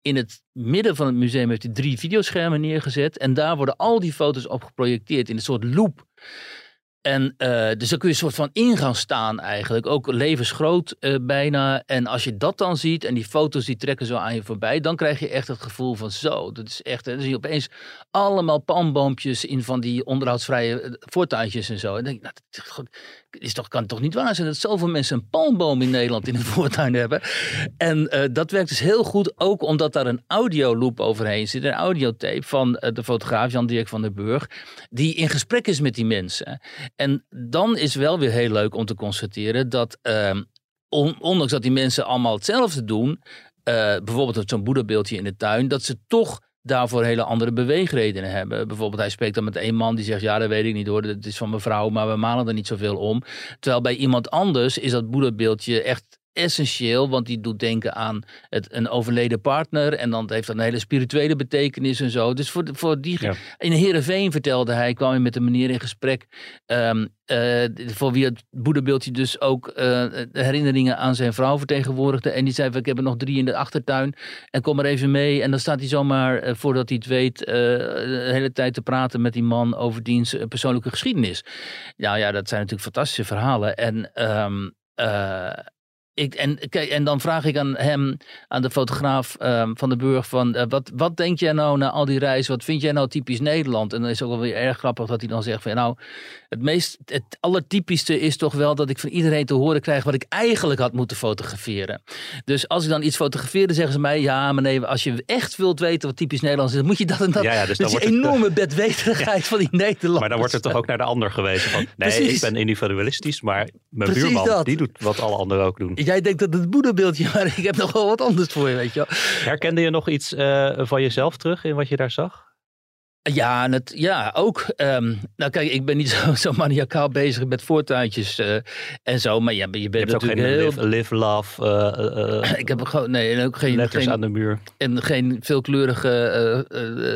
in het midden van het museum heeft hij drie videoschermen neergezet. En daar worden al die foto's op geprojecteerd in een soort loop. En uh, dus dan kun je een soort van in gaan staan eigenlijk. Ook levensgroot uh, bijna. En als je dat dan ziet en die foto's die trekken zo aan je voorbij. Dan krijg je echt het gevoel van zo. Dat is echt. Dan zie je opeens allemaal palmboompjes in van die onderhoudsvrije voortuintjes en zo. En denk ik, nou, is toch, kan toch niet waar zijn dat zoveel mensen een palmboom in Nederland in het *laughs* voortuin hebben. En uh, dat werkt dus heel goed. Ook omdat daar een audioloop overheen zit. Een audiotape van de fotograaf Jan-Dirk van der Burg. Die in gesprek is met die mensen. En dan is wel weer heel leuk om te constateren dat, on, ondanks dat die mensen allemaal hetzelfde doen, uh, bijvoorbeeld zo'n boeddhabeeldje in de tuin, dat ze toch daarvoor hele andere beweegredenen hebben. Bijvoorbeeld, hij spreekt dan met een man die zegt: Ja, dat weet ik niet hoor, dat is van mevrouw, maar we malen er niet zoveel om. Terwijl bij iemand anders is dat boeddhabeeldje echt essentieel, want die doet denken aan het, een overleden partner en dan heeft dat een hele spirituele betekenis en zo. Dus voor, voor die, ja. in Heerenveen vertelde hij, kwam hij met een meneer in gesprek, um, uh, voor wie het boeddhabeeldje dus ook uh, herinneringen aan zijn vrouw vertegenwoordigde. En die zei, ik heb er nog drie in de achtertuin en kom maar even mee. En dan staat hij zomaar, uh, voordat hij het weet, de hele tijd te praten met die man over diens persoonlijke geschiedenis. Nou ja, dat zijn natuurlijk fantastische verhalen. En um, ik, en, kijk, en dan vraag ik aan hem, aan de fotograaf um, van de Burg, van uh, wat, wat denk jij nou na al die reizen, wat vind jij nou typisch Nederland? En dan is het ook wel weer erg grappig dat hij dan zegt van nou, het meest, het allertypischste is toch wel dat ik van iedereen te horen krijg wat ik eigenlijk had moeten fotograferen. Dus als ik dan iets fotografeerde, zeggen ze mij, ja maar nee, als je echt wilt weten wat typisch Nederlands is, dan moet je dat en dat. Ja, ja, dus, dus die enorme bedweterigheid *laughs* ja. van die Nederlanders. Maar dan wordt het toch ook naar de ander gewezen van, nee, Precies. ik ben individualistisch, maar mijn Precies buurman, dat. die doet wat alle anderen ook doen. Jij denkt dat het boeddhabeeldje, *laughs* maar ik heb nog wel wat anders voor je, weet je. Herkende je nog iets uh, van jezelf terug in wat je daar zag? Ja, het, ja ook. Um, nou kijk, ik ben niet *laughs* zo, zo maniacaal bezig met voortuintjes uh, en zo. Maar ja, je bent je natuurlijk ook geen heel... live, live love uh, ik heb gewoon, nee, en ook geen... letters geen, aan de muur. En geen veelkleurige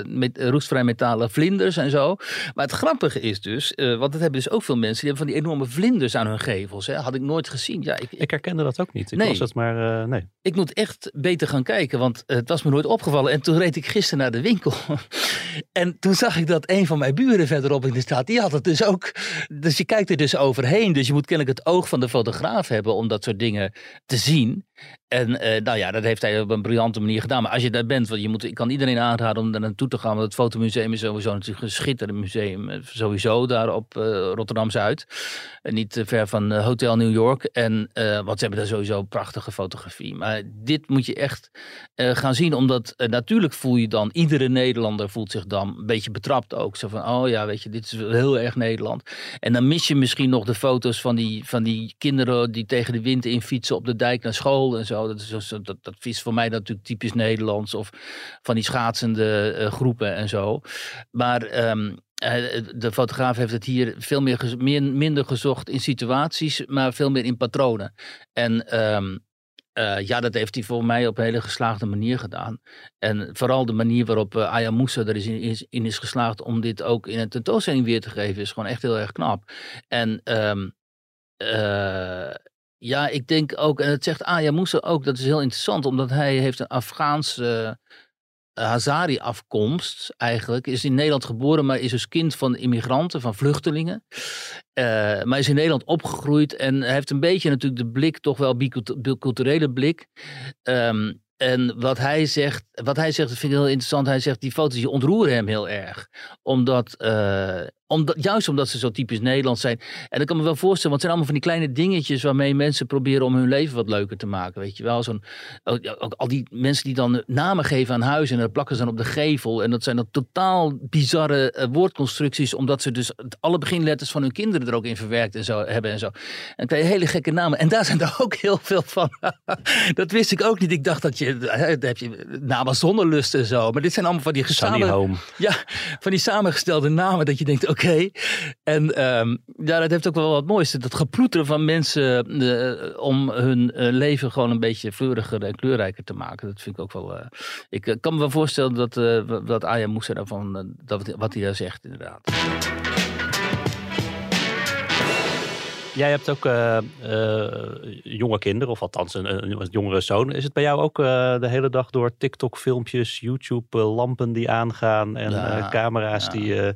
met, roestvrij metalen vlinders en zo. Maar het grappige is dus, want dat hebben dus ook veel mensen... die hebben van die enorme vlinders aan hun gevels. Hè. Had ik nooit gezien. Ja, ik, ik herkende dat ook niet. Ik Nee. was het maar, nee. ik moet echt beter gaan kijken, want het was me nooit opgevallen. En toen reed ik gisteren naar de winkel. *laughs* en toen zag ik dat een van mijn buren verderop in de straat, die had het dus ook. Dus je kijkt er dus overheen. Dus je moet kennelijk het oog van de fotograaf hebben om dat soort dingen te zien. En eh, nou ja, dat heeft hij op een briljante manier gedaan. Maar als je daar bent, want je moet, ik kan iedereen aanraden om daar naartoe te gaan. Want het Fotomuseum is sowieso natuurlijk een schitterend museum. eh, Sowieso daar op eh, Rotterdam-Zuid. En niet ver van Hotel New York. En, want ze hebben daar sowieso prachtige fotografie. Maar dit moet je echt gaan zien. Omdat natuurlijk voel je dan, iedere Nederlander voelt zich dan beetje betrapt ook. Zo van, oh ja, weet je, dit is heel erg Nederland. En dan mis je misschien nog de foto's van die, van die kinderen die tegen de wind in fietsen op de dijk naar school en zo. Dat is, dat, dat is voor mij natuurlijk typisch Nederlands. Of van die schaatsende eh, groepen en zo. Maar ehm, eh, de fotograaf heeft het hier veel meer, meer minder gezocht in situaties, maar veel meer in patronen. En ehm, eh, ja, dat heeft hij voor mij op een hele geslaagde manier gedaan. En vooral de manier waarop uh, Aya Moussa er is in, is, in is geslaagd om dit ook in een tentoonstelling weer te geven, is gewoon echt heel erg knap. En ehm, eh, ja, ik denk ook, en dat zegt Aya Moussa ook, dat is heel interessant, omdat hij heeft een Afghaanse Hazari-afkomst eigenlijk. Is in Nederland geboren, maar is dus kind van immigranten, van vluchtelingen. Eh, maar is in Nederland opgegroeid en heeft een beetje natuurlijk de blik, toch wel bicult- biculturele blik. Ehm, en wat hij zegt, wat hij zegt, dat vind ik heel interessant. Hij zegt, die foto's ontroeren hem heel erg. Omdat, eh, omdat, juist omdat ze zo typisch Nederlands zijn. En ik kan me wel voorstellen, want het zijn allemaal van die kleine dingetjes waarmee mensen proberen om hun leven wat leuker te maken. Weet je wel, zo'n, ook, ook al die mensen die dan namen geven aan huizen en dat plakken ze dan op de gevel. En dat zijn dan totaal bizarre eh, woordconstructies, omdat ze dus alle beginletters van hun kinderen er ook in verwerkt en zo hebben en zo. En dan krijg je hele gekke namen. En daar zijn er ook heel veel van. *laughs* dat wist ik ook niet. Ik dacht dat je, eh, heb je namen zonder lust en zo. Maar dit zijn allemaal van die Home. ja, van die samengestelde namen dat je denkt, oké. En ehm, ja, dat heeft ook wel wat moois. Dat geploeteren van mensen eh, om hun eh, leven gewoon een beetje fleuriger en kleurrijker te maken. Dat vind ik ook wel... eh, ik kan me wel voorstellen dat, dat Aya Moussa daarvan, dat, wat hij daar zegt inderdaad. Jij hebt ook eh, eh, jonge kinderen, of althans een, een, een jongere zoon. Is het bij jou ook eh, de hele dag door TikTok-filmpjes, YouTube-lampen die aangaan en Ja, camera's ja. die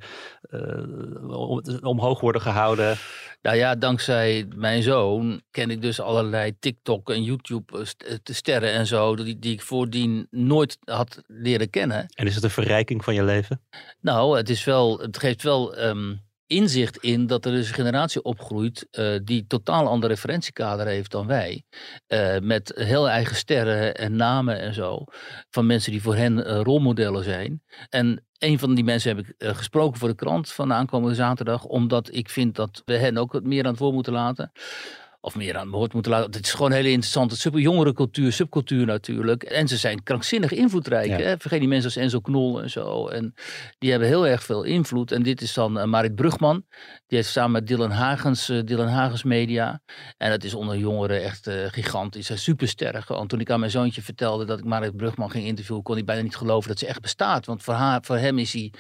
om- omhoog worden gehouden? Nou ja, dankzij mijn zoon ken ik dus allerlei TikTok en YouTube eh, st- eh, sterren en zo, die, die ik voordien nooit had leren kennen. En is het een verrijking van je leven? Nou, het, is wel, het geeft wel ehm, inzicht in dat er dus een generatie opgroeit eh, die totaal ander referentiekader heeft dan wij. Eh, met heel eigen sterren en namen en zo. Van mensen die voor hen eh, rolmodellen zijn. En een van die mensen heb ik gesproken voor de krant van de aankomende zaterdag. Omdat ik vind dat we hen ook wat meer aan het woord moeten laten. Of meer aan het woord moeten laten. Het is gewoon een hele interessante sub jongerencultuur, subcultuur natuurlijk. En ze zijn krankzinnig invloedrijk. Ja. Hè? Vergeet die mensen als Enzo Knol en zo. En die hebben heel erg veel invloed. En dit is dan eh, Marit Brugman. Die heeft samen met Dylan Hagens, eh, Dylan Hagens Media. En dat is onder jongeren echt eh, gigantisch. Is supersterk. Want toen ik aan mijn zoontje vertelde dat ik Marit Brugman ging interviewen, kon hij bijna niet geloven dat ze echt bestaat. Want voor, haar, voor hem is hij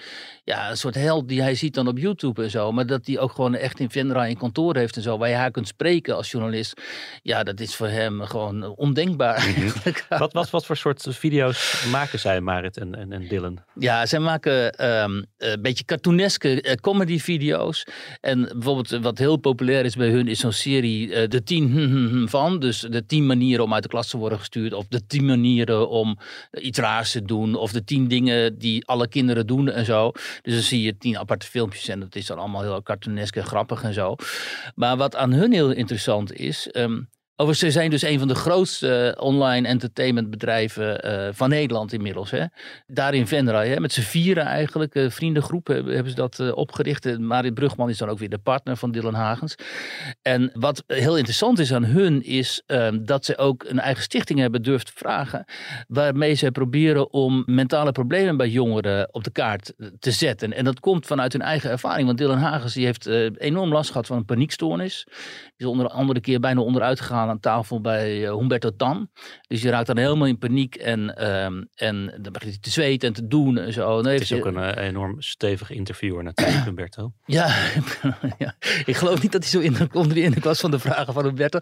ja, een soort held die hij ziet dan op YouTube en zo. Maar dat hij ook gewoon echt in Venra in kantoor heeft en zo. Waar je haar kunt spreken als journalist. Ja, dat is voor hem gewoon ondenkbaar. eigenlijk. *laughs* Wat, wat, wat voor soort video's maken zij, Marit en, en, en Dylan? Ja, zij maken ehm, een beetje cartooneske eh, comedy-video's. En bijvoorbeeld eh, wat heel populair is bij hun is zo'n serie eh, De tien hm, hm, hm van. Dus de tien manieren om uit de klas te worden gestuurd. Of de tien manieren om eh, iets raars te doen. Of de tien dingen die alle kinderen doen en zo. Dus dan zie je tien aparte filmpjes en dat is dan allemaal heel cartoonesk en grappig en zo. Maar wat aan hun heel interessant is... ehm, Overigens, ze zijn dus een van de grootste eh, online entertainmentbedrijven eh, van Nederland inmiddels. Hè. Daar in Venray, hè, met z'n vieren eigenlijk, eh, vriendengroep hebben, hebben ze dat eh, opgericht. Marit Brugman is dan ook weer de partner van Dylan Hagens. En wat heel interessant is aan hun, is ehm, dat ze ook een eigen stichting hebben durft vragen. Waarmee ze proberen om mentale problemen bij jongeren op de kaart te zetten. En dat komt vanuit hun eigen ervaring. Want Dylan Hagens die heeft enorm last gehad van een paniekstoornis. Die is onder andere keer bijna onderuit gegaan aan tafel bij eh, Humberto Tan. Dus je raakt dan helemaal in paniek en, ehm, en dan begint hij te zweten en te doen en zo. Dan Het is ook een eh, enorm stevig interviewer natuurlijk, Humberto. ja, *laughs* ja, ik geloof niet dat hij zo indruk, onder de indruk was van de vragen van Roberto.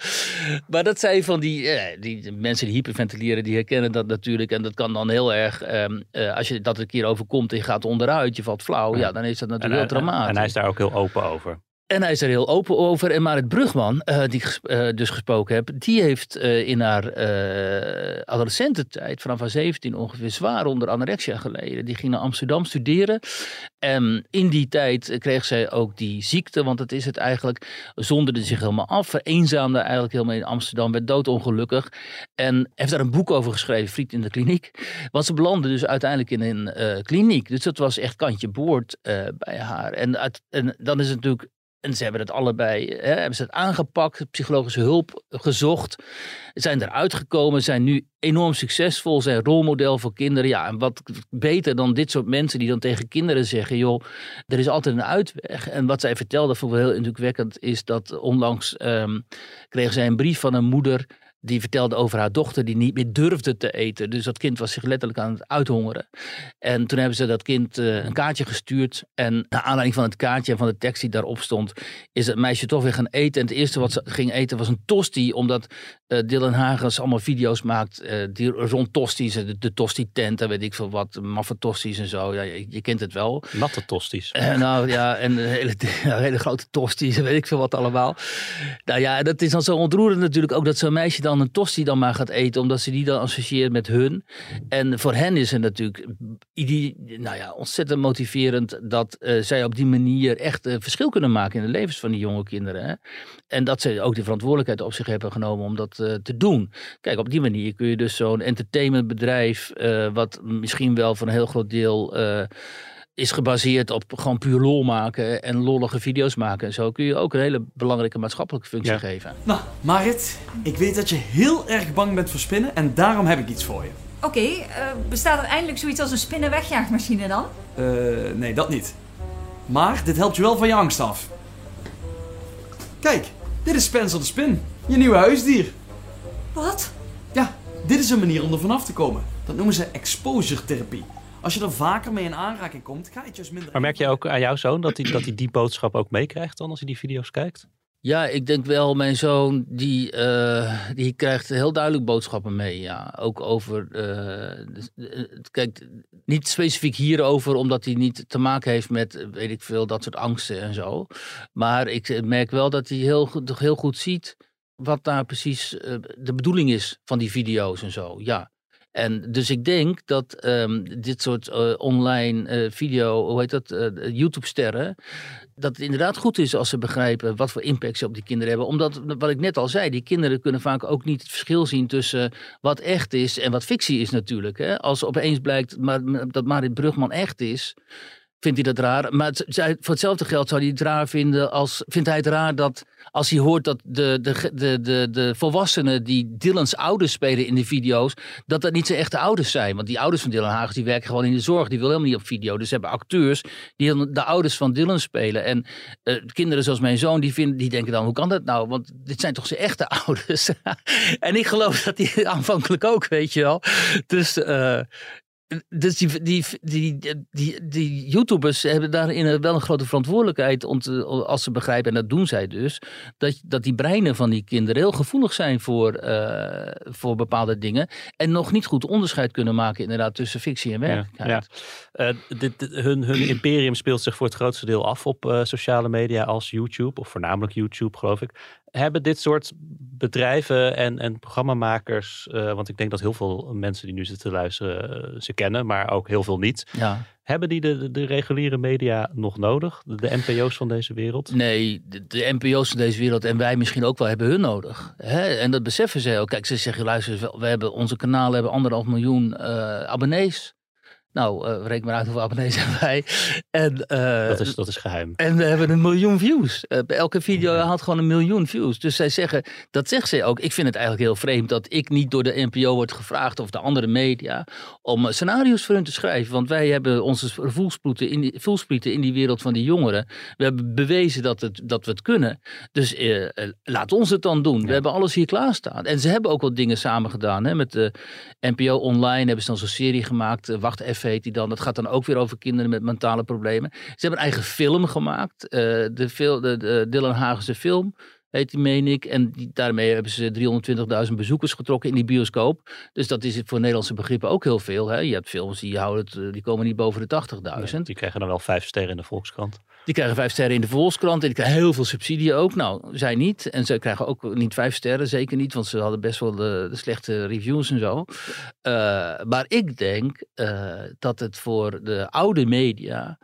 Maar dat zijn van die, eh, die mensen die hyperventileren, die herkennen dat natuurlijk. En dat kan dan heel erg, ehm, eh, als je dat een keer overkomt en je gaat onderuit, je valt flauw. Ja, dan is dat En, natuurlijk heel dramatisch. en hij is daar ook heel open over. En hij is er heel open over. En Marit Brugman, eh, die ik eh, dus gesproken heb, die heeft eh, in haar adolescententijd, vanaf haar 17 ongeveer, zwaar onder anorexia geleden. Die ging naar Amsterdam studeren. En in die tijd kreeg zij ook die ziekte, want dat is het eigenlijk, zonderde zich helemaal af, vereenzaamde eigenlijk helemaal in Amsterdam, werd doodongelukkig. En heeft daar een boek over geschreven, Friet in de kliniek. Want ze belandde dus uiteindelijk in een kliniek. Dus dat was echt kantje boord bij haar. En, en dan is het natuurlijk en ze hebben het allebei, hè, hebben ze het aangepakt, psychologische hulp gezocht. Zijn eruit gekomen, zijn nu enorm succesvol, zijn rolmodel voor kinderen. Ja, en wat beter dan dit soort mensen die dan tegen kinderen zeggen: joh, er is altijd een uitweg. En wat zij vertelde, vond ik wel heel indrukwekkend, is dat onlangs ehm, kreeg zij een brief van een moeder. Die vertelde over haar dochter die niet meer durfde te eten. Dus dat kind was zich letterlijk aan het uithongeren. En toen hebben ze dat kind eh, een kaartje gestuurd. En naar aanleiding van het kaartje en van de tekst die daarop stond, is het meisje toch weer gaan eten. En het eerste wat ze ging eten was een tosti. Omdat eh, Dylan Hagens allemaal video's maakt eh, die rond tosties. De, de tosti-tent en weet ik veel wat. Maffe tosties en zo. Ja, je, je kent het wel. Natte tosties. Eh, nou ja, en hele, hele grote tosties en weet ik veel wat allemaal. Nou ja, dat is dan zo ontroerend natuurlijk ook dat zo'n meisje dan een tosti dan maar gaat eten, omdat ze die dan associeert met hun. En voor hen is het natuurlijk nou ja, ontzettend motiverend dat eh, zij op die manier echt een verschil kunnen maken in de levens van die jonge kinderen. Hè? En dat ze ook de verantwoordelijkheid op zich hebben genomen om dat eh, te doen. Kijk, op die manier kun je dus zo'n entertainmentbedrijf, eh, wat misschien wel voor een heel groot deel eh, is gebaseerd op gewoon puur lol maken en lollige video's maken. En zo kun je ook een hele belangrijke maatschappelijke functie Ja. geven. Nou, Marit, ik weet dat je heel erg bang bent voor spinnen en daarom heb ik iets voor je. Oké, eh, bestaat er eindelijk zoiets als een spinnenwegjaagmachine dan? Eh, nee, dat niet. Maar dit helpt je wel van je angst af. Kijk, dit is Spencer de Spin, je nieuwe huisdier. Wat? Ja, dit is een manier om er vanaf te komen. Dat noemen ze exposure therapie. Als je er vaker mee in aanraking komt, ga je het juist minder... Maar merk je ook aan jouw zoon dat hij, dat hij die boodschap ook meekrijgt dan als hij die video's kijkt? Ja, ik denk wel, mijn zoon, die, eh, die krijgt heel duidelijk boodschappen mee. Ja. Ook over, eh, kijk, niet specifiek hierover, omdat hij niet te maken heeft met, weet ik veel, dat soort angsten en zo. Maar ik merk wel dat hij heel, heel goed ziet wat daar precies de bedoeling is van die video's en zo. Ja. En dus ik denk dat ehm, dit soort eh, online eh, video, hoe heet dat, eh, YouTube-sterren, dat het inderdaad goed is als ze begrijpen wat voor impact ze op die kinderen hebben. Omdat, wat ik net al zei, die kinderen kunnen vaak ook niet het verschil zien tussen wat echt is en wat fictie is natuurlijk. Hè? Als opeens blijkt dat Marit Brugman echt is, vindt hij dat raar. Maar voor hetzelfde geld zou hij het raar vinden als, vindt hij het raar dat als hij hoort dat de, de, de, de, de volwassenen die Dylan's ouders spelen in de video's, dat dat niet zijn echte ouders zijn. Want die ouders van Dylan Hagens die werken gewoon in de zorg, die willen helemaal niet op video. Dus ze hebben acteurs die de ouders van Dylan spelen. En eh, kinderen zoals mijn zoon, die, vinden, die denken dan, hoe kan dat nou? Want dit zijn toch zijn echte *laughs* ouders? en ik geloof dat die *laughs* aanvankelijk ook, weet je wel. Dus... eh, dus die, die, die, die, die YouTubers hebben daarin wel een grote verantwoordelijkheid om te- als ze begrijpen, en dat doen zij dus, dat, dat die breinen van die kinderen heel gevoelig zijn voor, eh, voor bepaalde dingen. En nog niet goed onderscheid kunnen maken inderdaad tussen fictie en werkelijkheid. Ja. Eh, dit, dit- hun, hun imperium speelt zich voor het grootste deel af op eh, sociale media als YouTube, of voornamelijk YouTube, geloof ik. Hebben dit soort bedrijven en, en programmamakers, eh, want ik denk dat heel veel mensen die nu zitten te luisteren eh, ze kennen, maar ook heel veel niet. Ja. Hebben die de, de, reguliere media nog nodig? De, de NPO's van deze wereld? Nee, de, de NPO's van deze wereld en wij misschien ook wel hebben hun nodig. Hè? En dat beseffen ze ook. Kijk, ze zeggen, luister, we hebben, onze kanalen hebben anderhalf miljoen eh, abonnees. Nou, eh reken maar uit hoeveel abonnees *laughs* hebben wij. En, eh, Dat is, dat is geheim. En we hebben een miljoen views. Bij elke video haalt gewoon een miljoen views. Dus zij zeggen, dat zegt zij ook. Ik vind het eigenlijk heel vreemd dat ik niet door de NPO word gevraagd of de andere media om scenario's voor hun te schrijven. Want wij hebben onze voelsprieten in die, voelsprieten in die wereld van die jongeren. We hebben bewezen dat, het, dat we het kunnen. Dus laat ons het dan doen. We hebben alles hier klaarstaan. En ze hebben ook wat dingen samen gedaan. Hè? Met de NPO Online hebben ze dan zo'n serie gemaakt. Wacht F heet dan. Dat gaat dan ook weer over kinderen met mentale problemen. Ze hebben een eigen film gemaakt. eh, de, de, de Dylan Hagense film heet die, meen ik. En die, daarmee hebben ze 320.000 bezoekers getrokken in die bioscoop. Dus dat is voor Nederlandse begrippen ook heel veel. Hè? Je hebt films die, houden het, eh, die komen niet boven de 80.000. Die krijgen dan wel vijf sterren in de Volkskrant. Die krijgen vijf sterren in de Volkskrant en die krijgen heel veel subsidie ook. Nou, zij niet. En zij krijgen ook niet vijf sterren, zeker niet, want ze hadden best wel de, de slechte reviews en zo. Eh, maar ik denk eh, dat het voor de oude media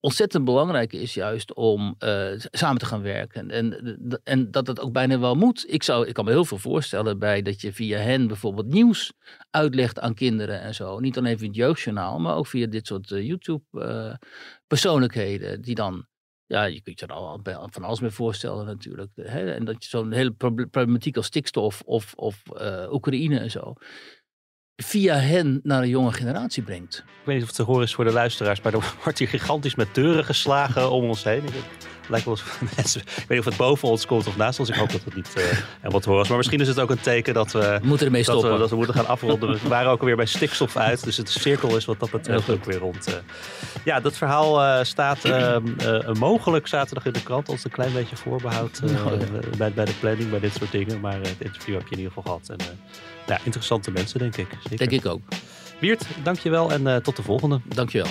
ontzettend belangrijk is juist om eh, samen te gaan werken. En, en dat het ook bijna wel moet. Ik, zou, ik kan me heel veel voorstellen bij dat je via hen bijvoorbeeld nieuws uitlegt aan kinderen en zo. Niet alleen via het jeugdjournaal, maar ook via dit soort eh, YouTube eh, die dan ja, je kunt je er al van alles mee voorstellen natuurlijk. En dat je zo'n hele proble- problematiek als stikstof of, of Oekraïne en zo, via hen naar een jonge generatie brengt. Ik weet niet of het te horen is voor de luisteraars, maar er *laughs* wordt hier gigantisch met deuren geslagen om ons heen. Lijkt wel *laughs* mensen, ik weet niet of het boven ons komt of naast ons. Ik hoop dat het niet eh en wat horen is. Maar misschien is het ook een teken dat we, moeten ermee dat stoppen. we, dat we moeten gaan afronden. We waren ook alweer bij stikstof uit, dus het cirkel is wat dat betreft ook weer rond. eh. Ja, dat verhaal eh, staat eh, eh, mogelijk zaterdag in de krant. Ons een klein beetje voorbehoud bij, bij de planning, bij dit soort dingen. Maar het interview heb je in ieder geval gehad. En, ja, interessante mensen, denk ik. Denk ik ook. Wiert, dankjewel en eh, tot de volgende. Dankjewel.